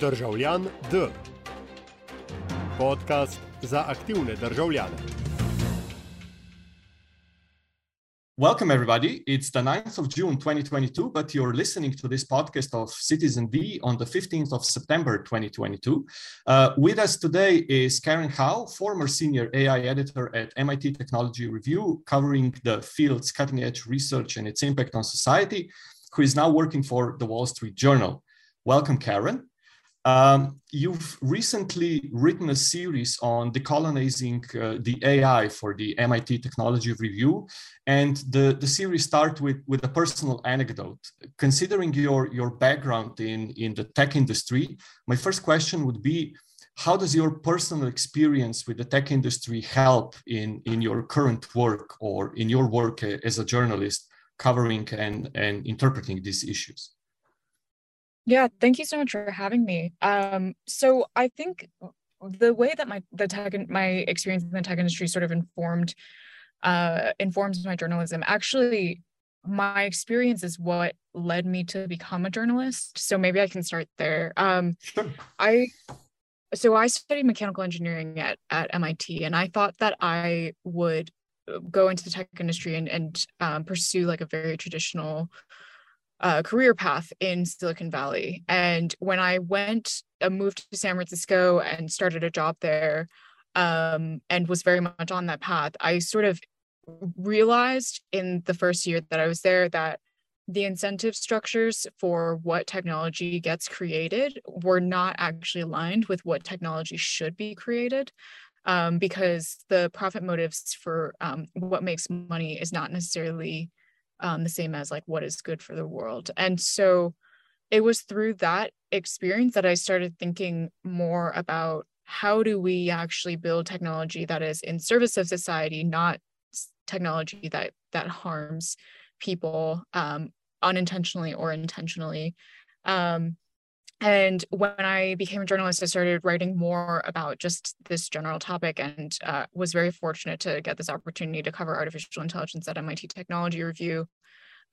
Državljan D. Podcast za aktivne državljane. Welcome, everybody. It's the 9th of June 2022, but you're listening to this podcast of Citizen D on the 15th of September 2022. Uh, with us today is Karen Hao, former senior AI editor at MIT Technology Review, covering the field's cutting edge research and its impact on society, who is now working for the Wall Street Journal. Welcome, Karen. Um, you've recently written a series on decolonizing uh, the AI for the MIT Technology Review, and the, the series starts with, with a personal anecdote. Considering your, your background in, in the tech industry, my first question would be, how does your personal experience with the tech industry help in, in your current work or in your work as a journalist covering and, and interpreting these issues? Yeah, thank you so much for having me. Um, so I think the way that my the tech my experience in the tech industry sort of informed uh, informs my journalism. Actually, my experience is what led me to become a journalist. So maybe I can start there. Um, Sure. I so I studied mechanical engineering at at MIT, and I thought that I would go into the tech industry and and um, pursue like a very traditional uh, career path in Silicon Valley. And when I went, uh, moved to San Francisco and started a job there, um, and was very much on that path, I sort of realized in the first year that I was there that the incentive structures for what technology gets created were not actually aligned with what technology should be created. Um, because the profit motives for um, what makes money is not necessarily um, the same as like what is good for the world. And so it was through that experience that I started thinking more about how do we actually build technology that is in service of society, not technology that that harms people um, unintentionally or intentionally. Um, and when I became a journalist, I started writing more about just this general topic and uh, was very fortunate to get this opportunity to cover artificial intelligence at MIT Technology Review.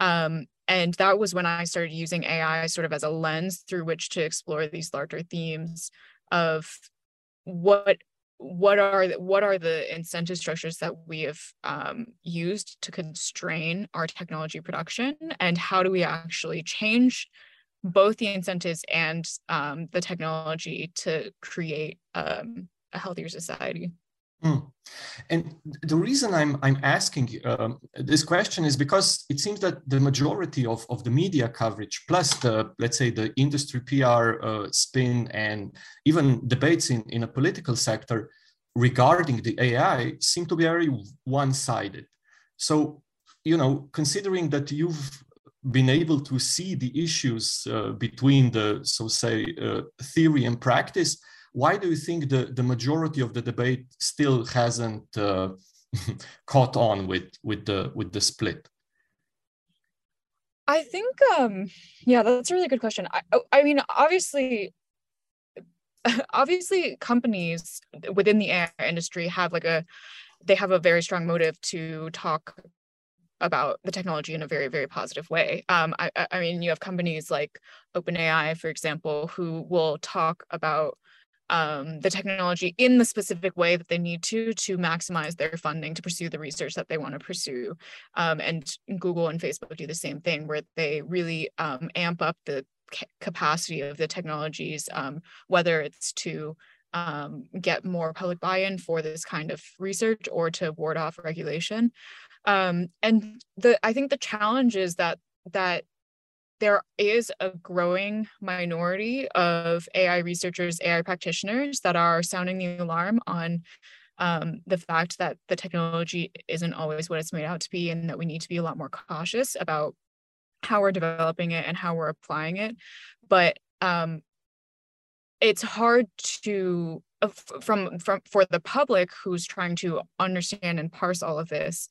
Um, and that was when I started using AI sort of as a lens through which to explore these larger themes of what what are the, what are the incentive structures that we have um, used to constrain our technology production and how do we actually change both the incentives and um, the technology to create um, a healthier society. Mm. And the reason I'm I'm asking um, this question is because it seems that the majority of, of the media coverage, plus the let's say the industry PR uh, spin and even debates in, in a political sector regarding the AI, seem to be very one-sided. So you know, considering that you've been able to see the issues uh, between the so say uh, theory and practice why do you think the, the majority of the debate still hasn't uh, caught on with with the with the split? I think um yeah that's a really good question. I oh, i mean obviously obviously companies within the AI industry have like a they have a very strong motive to talk about the technology in a very very positive way um, I, I mean you have companies like openai for example who will talk about um, the technology in the specific way that they need to to maximize their funding to pursue the research that they want to pursue. Um, and Google and Facebook do the same thing, where they really um, amp up the capacity of the technologies, um, whether it's to um, get more public buy-in for this kind of research or to ward off regulation. Um, and the I think the challenge is that that there is a growing minority of AI researchers, AI practitioners that are sounding the alarm on um, the fact that the technology isn't always what it's made out to be, and that we need to be a lot more cautious about how we're developing it and how we're applying it. But um, it's hard to uh, from from for the public who's trying to understand and parse all of this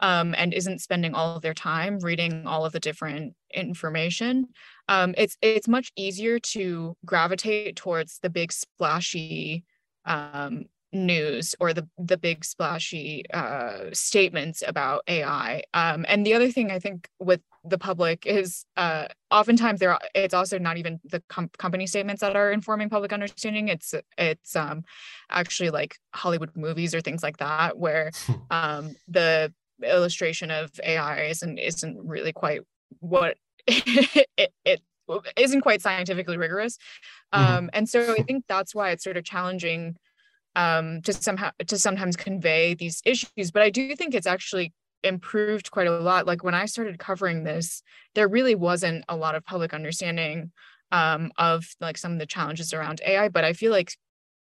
um, and isn't spending all of their time reading all of the different information, um, it's it's much easier to gravitate towards the big splashy um, news or the the big splashy uh, statements about AI. Um, and the other thing I think with the public is uh, oftentimes there it's also not even the com- company statements that are informing public understanding it's it's um actually like hollywood movies or things like that where hmm. um the illustration of ai isn't isn't really quite what it, it isn't quite scientifically rigorous mm-hmm. um and so i think that's why it's sort of challenging um to somehow to sometimes convey these issues but i do think it's actually improved quite a lot. Like when I started covering this, there really wasn't a lot of public understanding um, of like some of the challenges around AI. But I feel like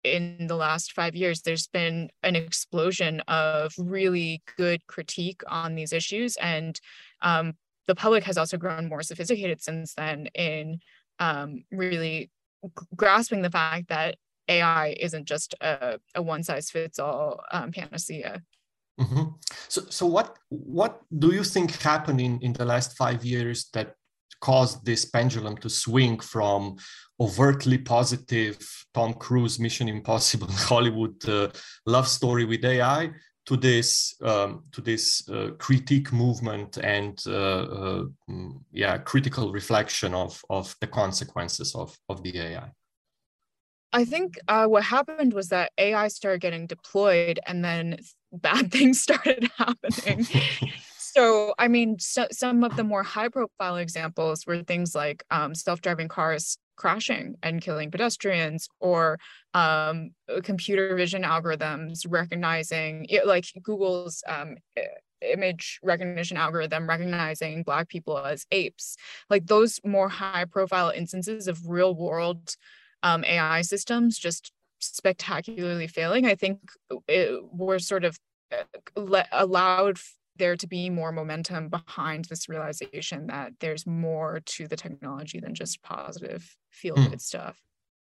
in the last five years, there's been an explosion of really good critique on these issues. And um, the public has also grown more sophisticated since then in um, really grasping the fact that AI isn't just a, a one size fits all um, panacea. Mm-hmm. So, so what what do you think happened in, in the last five years that caused this pendulum to swing from overtly positive Tom Cruise Mission Impossible Hollywood uh, love story with AI to this um, to this uh, critique movement and uh, uh mm, yeah critical reflection of of the consequences of of the AI? I think uh, what happened was that AI started getting deployed, and then bad things started happening. So, I mean, so, some of the more high-profile examples were things like um, self-driving cars crashing and killing pedestrians, or um, computer vision algorithms recognizing, like Google's um, image recognition algorithm recognizing Black people as apes. Like those more high-profile instances of real-world um, AI systems just spectacularly failing. I think it, we're sort of uh, allowed there to be more momentum behind this realization that there's more to the technology than just positive feel good mm. stuff.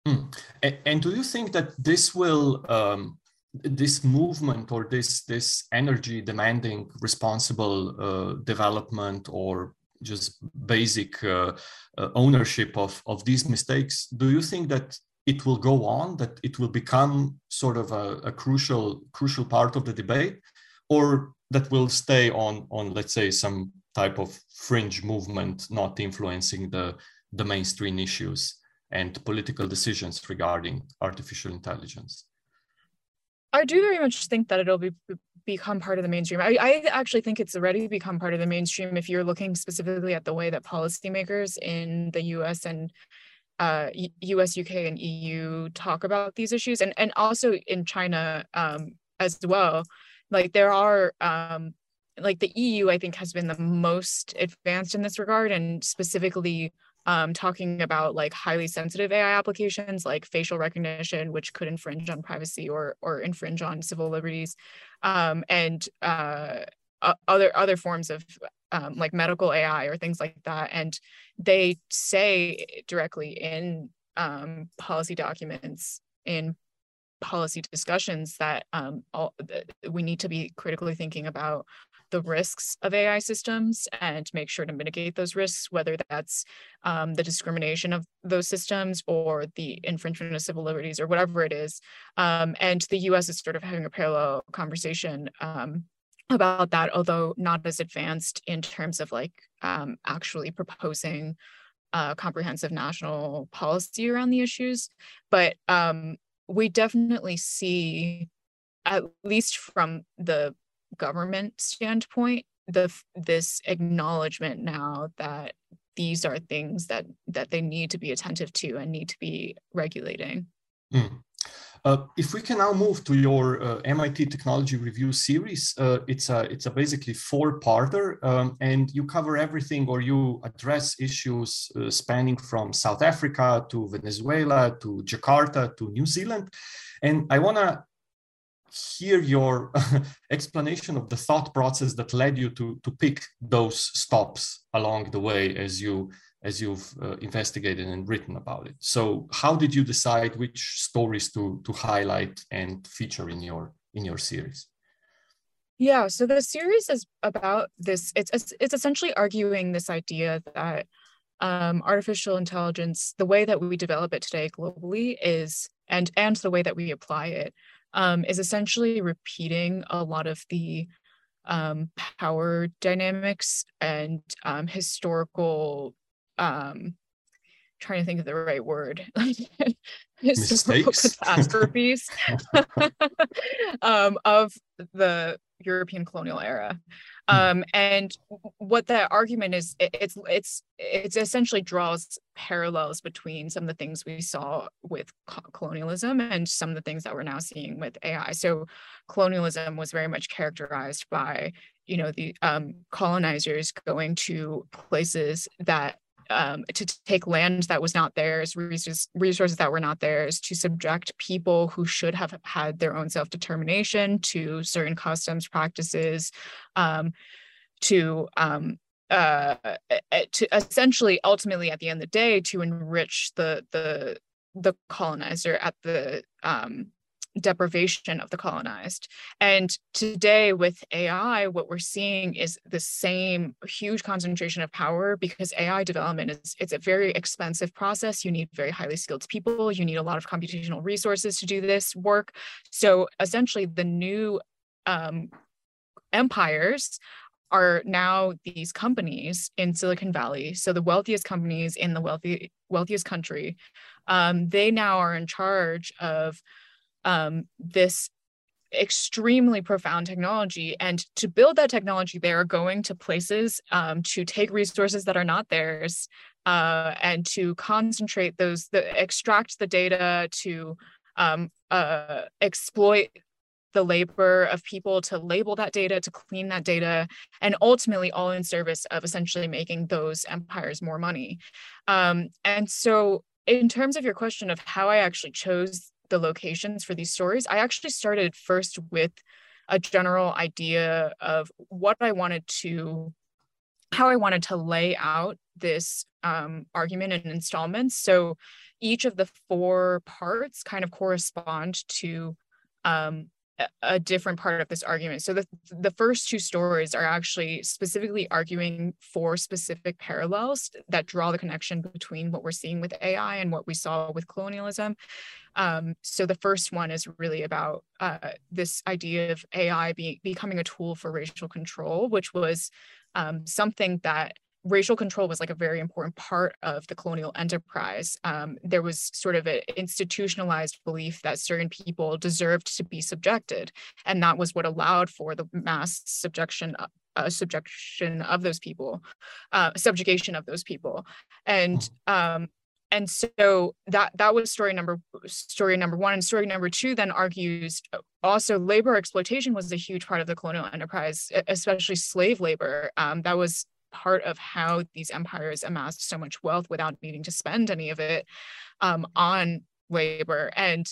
Mm. And, and, do you think that this will um, this movement or this this energy demanding responsible uh, development or just basic uh, uh, ownership of, of these mistakes, do you think that it will go on, that it will become sort of a, a crucial crucial part of the debate, or that will stay on on let's say some type of fringe movement, not influencing the the mainstream issues and political decisions regarding artificial intelligence? I do very much think that it'll be become part of the mainstream. I, I actually think it's already become part of the mainstream if you're looking specifically at the way that policymakers in the US and uh, US, UK, and EU talk about these issues, and, and also in China um, as well. Like there are, um, like the EU, I think, has been the most advanced in this regard, and specifically um, talking about like highly sensitive AI applications like facial recognition, which could infringe on privacy or or infringe on civil liberties, um, and uh, other other forms of um, like medical AI or things like that. And they say directly in um, policy documents in policy discussions that um, all, we need to be critically thinking about the risks of AI systems and make sure to mitigate those risks, whether that's um, the discrimination of those systems or the infringement of civil liberties or whatever it is. Um, and the US is sort of having a parallel conversation um, about that, although not as advanced in terms of like um, actually proposing a comprehensive national policy around the issues. But um, we definitely see, at least from the government standpoint the this acknowledgement now that these are things that that they need to be attentive to and need to be regulating. Mm. Uh, if we can now move to your uh, MIT Technology Review series, uh, it's a it's a basically four-parter, um, and you cover everything, or you address issues uh, spanning from South Africa to Venezuela to Jakarta to New Zealand, and I want to hear your explanation of the thought process that led you to to pick those stops along the way as you as you've uh, investigated and written about it. So how did you decide which stories to to highlight and feature in your in your series? Yeah so the series is about this it's it's essentially arguing this idea that um, artificial intelligence the way that we develop it today globally is and and the way that we apply it um, is essentially repeating a lot of the um, power dynamics and um, historical um, trying to think of the right word Mistakes? catastrophes um, of the European colonial era. Hmm. Um, and what that argument is, it, it's it's it's essentially draws parallels between some of the things we saw with co- colonialism and some of the things that we're now seeing with AI. So, colonialism was very much characterized by you know the um, colonizers going to places that um, to take land that was not theirs, resources, resources that were not theirs, to subject people who should have had their own self determination to certain customs practices, um, to um, uh, to essentially ultimately at the end of the day to enrich the the the colonizer at the um, deprivation of the colonized. And today with AI, what we're seeing is the same huge concentration of power because AI development is it's a very expensive process. You need very highly skilled people. You need a lot of computational resources to do this work. So essentially, the new um, empires are now these companies in Silicon Valley. So the wealthiest companies in the wealthy wealthiest country, um, they now are in charge of um, this extremely profound technology. And to build that technology they are going to places um, to take resources that are not theirs uh, and to concentrate those the extract the data to um, uh, exploit the labor of people to label that data to clean that data and ultimately all in service of essentially making those empires more money. Um, and so in terms of your question of how i actually chose the locations for these stories, I actually started first with a general idea of what I wanted to, how I wanted to lay out this um, argument in installments. So each of the four parts kind of correspond to um, a different part of this argument. So the the first two stories are actually specifically arguing for specific parallels that draw the connection between what we're seeing with AI and what we saw with colonialism. Um, so the first one is really about uh, this idea of AI be, becoming a tool for racial control, which was um, something that racial control was like a very important part of the colonial enterprise. Um, there was sort of an institutionalized belief that certain people deserved to be subjected, and that was what allowed for the mass subjection. Uh, subjection of those people, uh, subjugation of those people, and um, and so that that was story number story number one and story number two then argues also labor exploitation was a huge part of the colonial enterprise especially slave labor um, that was part of how these empires amassed so much wealth without needing to spend any of it um, on labor. And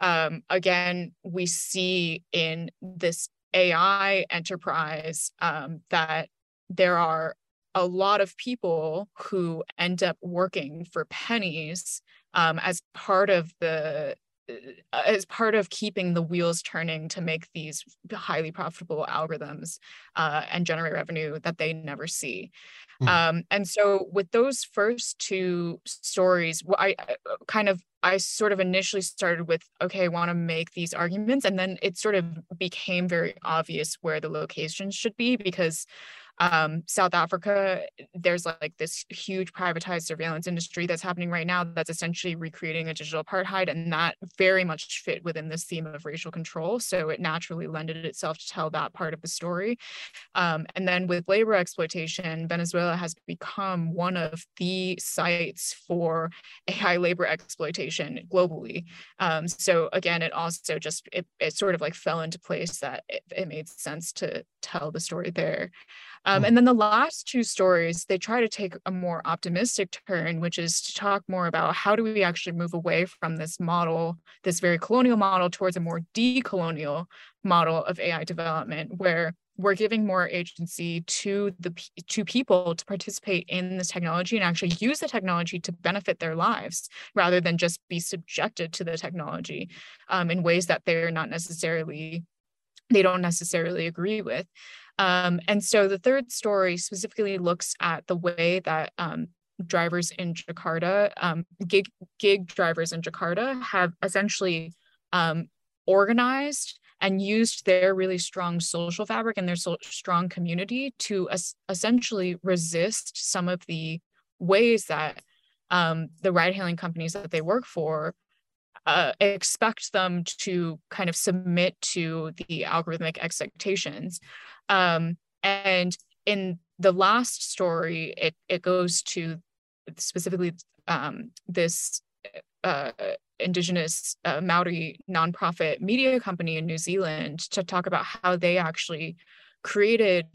um, again, we see in this AI enterprise um, that there are a lot of people who end up working for pennies um, as part of the as part of keeping the wheels turning to make these highly profitable algorithms uh, and generate revenue that they never see. Mm. Um, and so, with those first two stories, I kind of I sort of initially started with okay, I want to make these arguments, and then it sort of became very obvious where the locations should be because um, South Africa, there's like this huge privatized surveillance industry that's happening right now that's essentially recreating a digital apartheid. And that very much fit within this theme of racial control. So it naturally lended itself to tell that part of the story. Um, and then with labor exploitation, Venezuela has become one of the sites for AI labor exploitation globally. Um, so again, it also just, it, it sort of like fell into place that it, it made sense to tell the story there. Um, and then the last two stories, they try to take a more optimistic turn, which is to talk more about how do we actually move away from this model, this very colonial model, towards a more decolonial model of AI development, where we're giving more agency to the to people to participate in this technology and actually use the technology to benefit their lives rather than just be subjected to the technology um, in ways that they're not necessarily they don't necessarily agree with. Um, and so the third story specifically looks at the way that um, drivers in Jakarta, um, gig gig drivers in Jakarta, have essentially um, organized and used their really strong social fabric and their so strong community to es- essentially resist some of the ways that um, the ride hailing companies that they work for uh, expect them to kind of submit to the algorithmic expectations. Um, and in the last story, it, it goes to specifically um, this uh, indigenous uh, Maori nonprofit media company in New Zealand to talk about how they actually created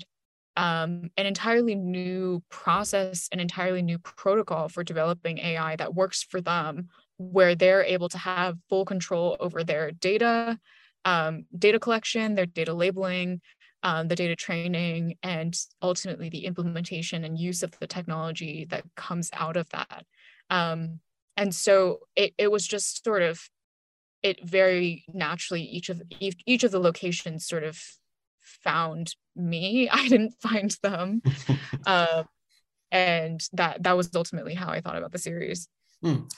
um, an entirely new process, an entirely new protocol for developing AI that works for them, where they're able to have full control over their data, um, data collection, their data labeling, um, the data training, and ultimately the implementation and use of the technology that comes out of that. Um, and so it, it was just sort of it very naturally each of each, each of the locations sort of found me i didn't find them uh, and that that was ultimately how i thought about the series mm.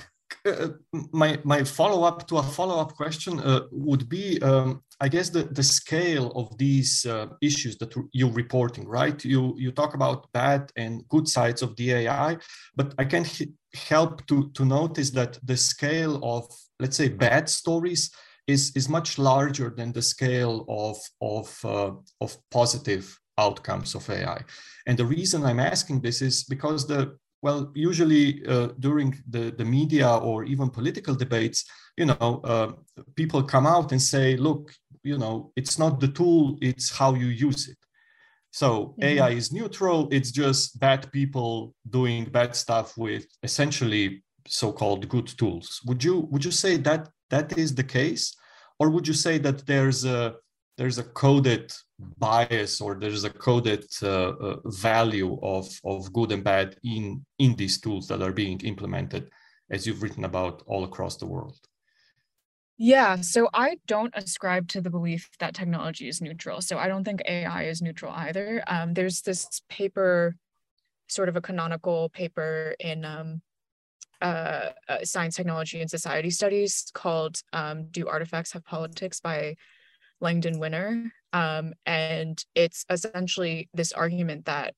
my my follow up to a follow up question uh, would be um, I guess the, the scale of these uh, issues that you're reporting, right? You you talk about bad and good sides of the AI, but I can't help to to notice that the scale of let's say bad stories is is much larger than the scale of of uh, of positive outcomes of AI. And the reason I'm asking this is because the well, usually uh, during the, the media or even political debates, you know, uh, people come out and say, look, you know, it's not the tool, it's how you use it. So mm-hmm. AI is neutral, it's just bad people doing bad stuff with essentially so-called good tools. Would you would you say that that is the case? Or would you say that there's a there's a coded bias or there's a coded uh, uh, value of, of good and bad in, in these tools that are being implemented as you've written about all across the world. Yeah so i don't ascribe to the belief that technology is neutral. So i don't think ai is neutral either. Um, there's this paper sort of a canonical paper in um, uh, uh, science technology and society studies called um, do artifacts have politics by Langdon Winner. Um, and it's essentially this argument that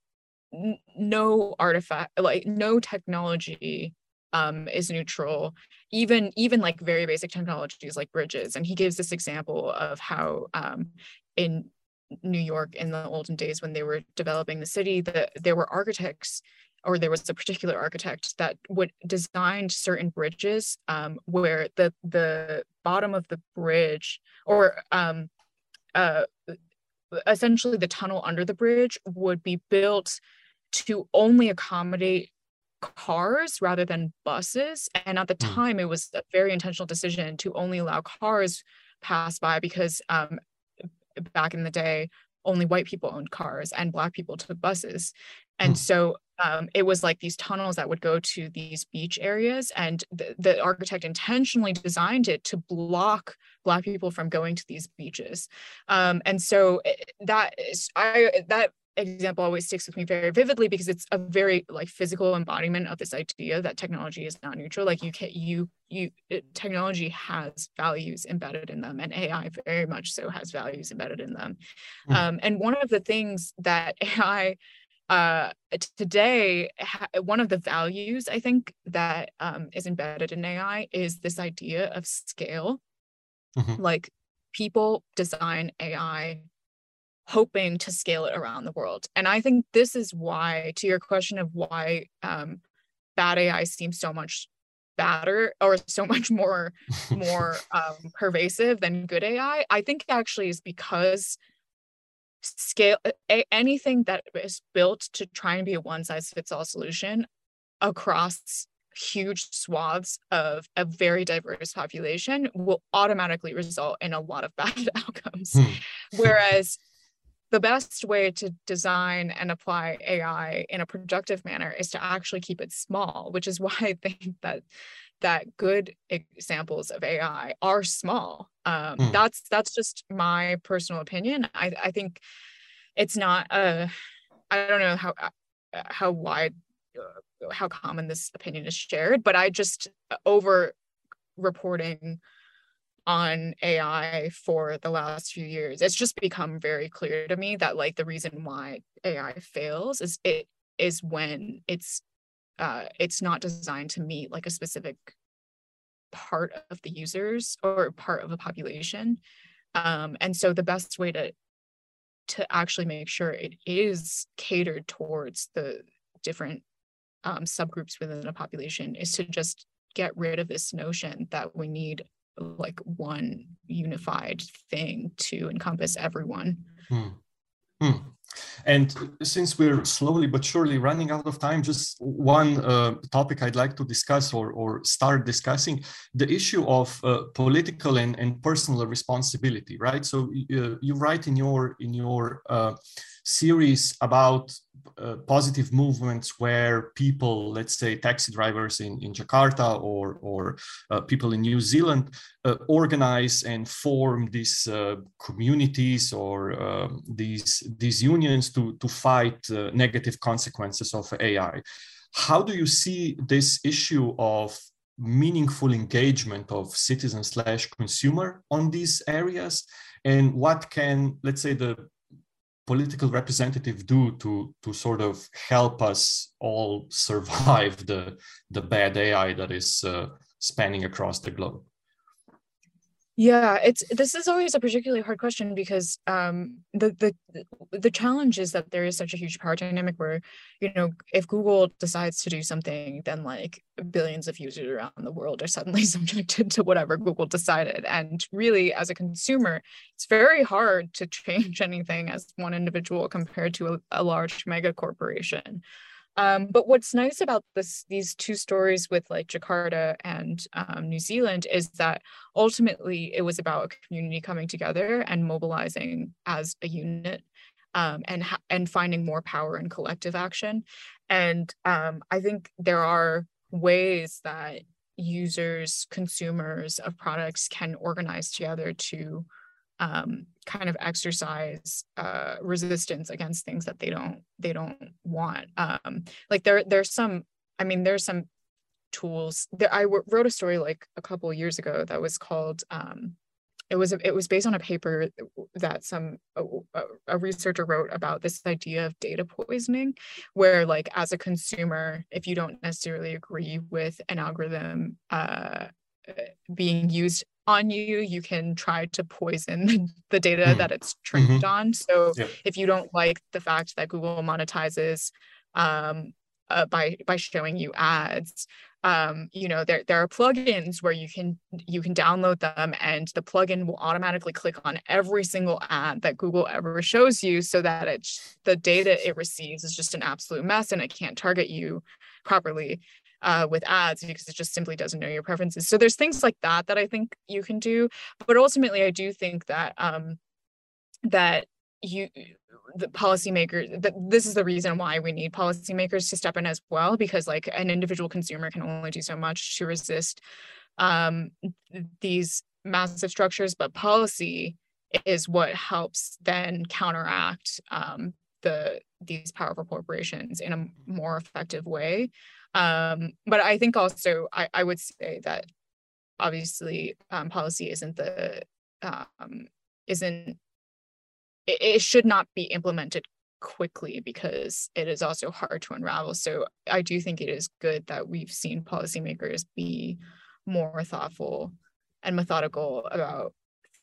n- no artifact, like no technology um, is neutral, even even like very basic technologies like bridges. And he gives this example of how um, in New York in the olden days when they were developing the city, that there were architects or there was a particular architect that would design certain bridges um, where the the bottom of the bridge or um, uh, essentially the tunnel under the bridge would be built to only accommodate cars rather than buses and at the hmm. time it was a very intentional decision to only allow cars pass by because um, back in the day only white people owned cars and black people took buses and hmm. so um, it was like these tunnels that would go to these beach areas and the, the architect intentionally designed it to block black people from going to these beaches. Um, and so eh, that is i that example always sticks with me very vividly because it's a very like physical embodiment of this idea that technology is not neutral. Like you can you you it, technology has values embedded in them and ai very much so has values embedded in them. Mm. um, and one of the things that ai uh, today one of the values i think that um, is embedded in ai is this idea of scale mm-hmm. like people design ai hoping to scale it around the world and i think this is why to your question of why um, bad ai seems so much better or so much more more um, pervasive than good ai i think actually is because scale anything that is built to try and be a one size fits all solution across huge swaths of a very diverse population will automatically result in a lot of bad outcomes hmm. whereas the best way to design and apply AI in a productive manner is to actually keep it small, which is why I think that that good examples of AI are small. Um, mm. That's that's just my personal opinion. I, I think it's not a. I don't know how uh, how wide uh, how common this opinion is shared, but I just over reporting on AI for the last few years, it's just become very clear to me that like the reason why AI fails is it is when it's uh it's not designed to meet like a specific part of the users or part of a population. Um, and so the best way to to actually make sure it is catered towards the different um, subgroups within a population is to just get rid of this notion that we need like one unified thing to encompass everyone. Hmm. Hmm. And since we're slowly but surely running out of time, just one uh, topic I'd like to discuss or, or start discussing the issue of uh, political and, and personal responsibility, right? So uh, you write in your in your uh, series about uh, positive movements where people, let's say taxi drivers in, in Jakarta or, or uh, people in New Zealand, uh, organize and form these uh, communities or um, these, these unions to, to fight uh, negative consequences of AI. How do you see this issue of meaningful engagement of citizen slash consumer on these areas and what can let's say the political representative do to to sort of help us all survive the the bad AI that is uh, spanning across the globe? Yeah, it's this is always a particularly hard question because um, the the the challenge is that there is such a huge power dynamic where you know if Google decides to do something, then like billions of users around the world are suddenly subjected to whatever Google decided, and really as a consumer, it's very hard to change anything as one individual compared to a, a large mega corporation. Um, but what's nice about this these two stories with like Jakarta and um, New Zealand is that ultimately it was about a community coming together and mobilizing as a unit um, and ha- and finding more power in collective action. And um, I think there are ways that users, consumers of products can organize together to um, kind of exercise uh, resistance against things that they don't they don't want. Um, like there there's some I mean there's some tools. There, I w- wrote a story like a couple years ago that was called. Um, it was it was based on a paper that some a, a, researcher wrote about this idea of data poisoning, where like as a consumer, if you don't necessarily agree with an algorithm uh, being used on you, you can try to poison the data mm that it's trained mm-hmm. on. So yep. if you don't like the fact that Google monetizes um, uh, by by showing you ads, um, you know there there are plugins where you can you can download them and the plugin will automatically click on every single ad that Google ever shows you, so that it's the data it receives is just an absolute mess and it can't target you properly uh, with ads because it just simply doesn't know your preferences. So there's things like that that I think you can do, but ultimately I do think that um, that you the policymakers that this is the reason why we need policymakers to step in as well because like an individual consumer can only do so much to resist um, these massive structures but policy is what helps then counteract um, the these powerful corporations in a more effective way um, but I think also I, I would say that obviously um, policy isn't the um, isn't it, it should not be implemented quickly because it is also hard to unravel. So I do think it is good that we've seen policymakers be more thoughtful and methodical about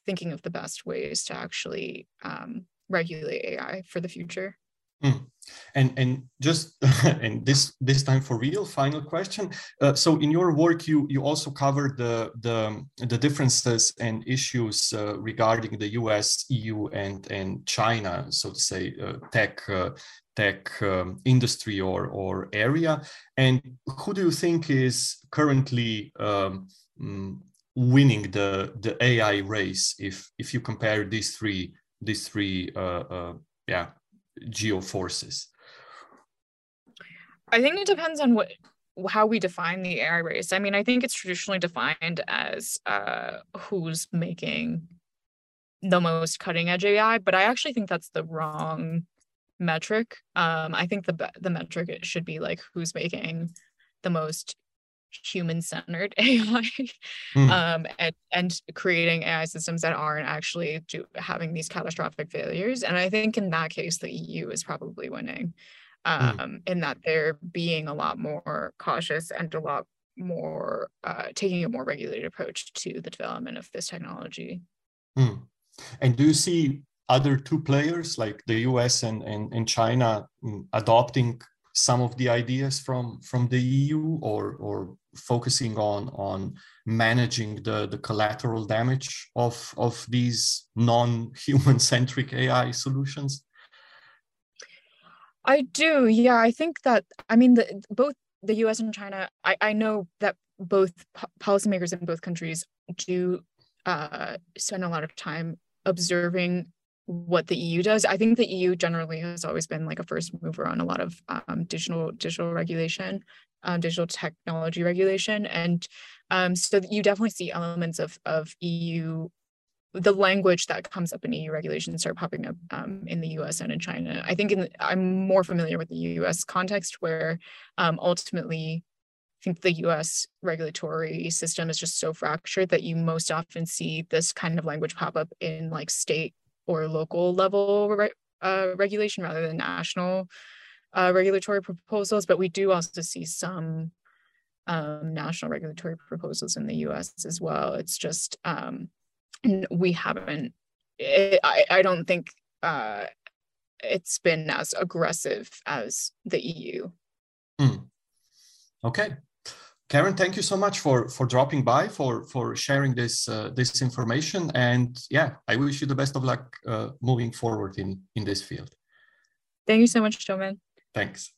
thinking of the best ways to actually um, regulate AI for the future. Mm. And and just and this this time for real final question. Uh, so in your work, you you also covered the the the differences and issues uh, regarding the U.S., EU, and and China, so to say, uh, tech uh, tech um, industry or or area. And who do you think is currently um, mm, winning the the AI race if if you compare these three these three uh, uh, yeah geoforces? I think it depends on what how we define the AI race. I mean, I think it's traditionally defined as uh, who's making the most cutting edge AI, but I actually think that's the wrong metric. Um, I think the the metric it should be like who's making the most human-centered AI mm. um, and, and creating AI systems that aren't actually do, having these catastrophic failures. And I think in that case, the EU is probably winning um, mm. in that they're being a lot more cautious and a lot more uh, taking a more regulated approach to the development of this technology. Mm. And do you see other two players like the US and, and, and China mm, adopting some of the ideas from from the EU or or focusing on on managing the the collateral damage of of these non-human centric AI solutions? I do. Yeah, I think that I mean the both the US and China I I know that both po- policymakers in both countries do uh, spend a lot of time observing what the EU does. I think the EU generally has always been like a first mover on a lot of um, digital digital regulation, um, digital technology regulation, and um, so you definitely see elements of of EU. The language that comes up in EU regulations start popping up um, in the U.S. and in China. I think in the, I'm more familiar with the U.S. context, where um, ultimately I think the US regulatory system is just so fractured that you most often see this kind of language pop up in like state or local level re- uh, regulation rather than national uh, regulatory proposals. But we do also see some um, national regulatory proposals in the US as well. It's just, um, we haven't, it, I, I don't think uh, it's been as aggressive as the EU. Mm. Okay. Karen, thank you so much for for dropping by for for sharing this uh, this information, and yeah, I wish you the best of luck uh, moving forward in in this field. Thank you so much, Domen. Thanks.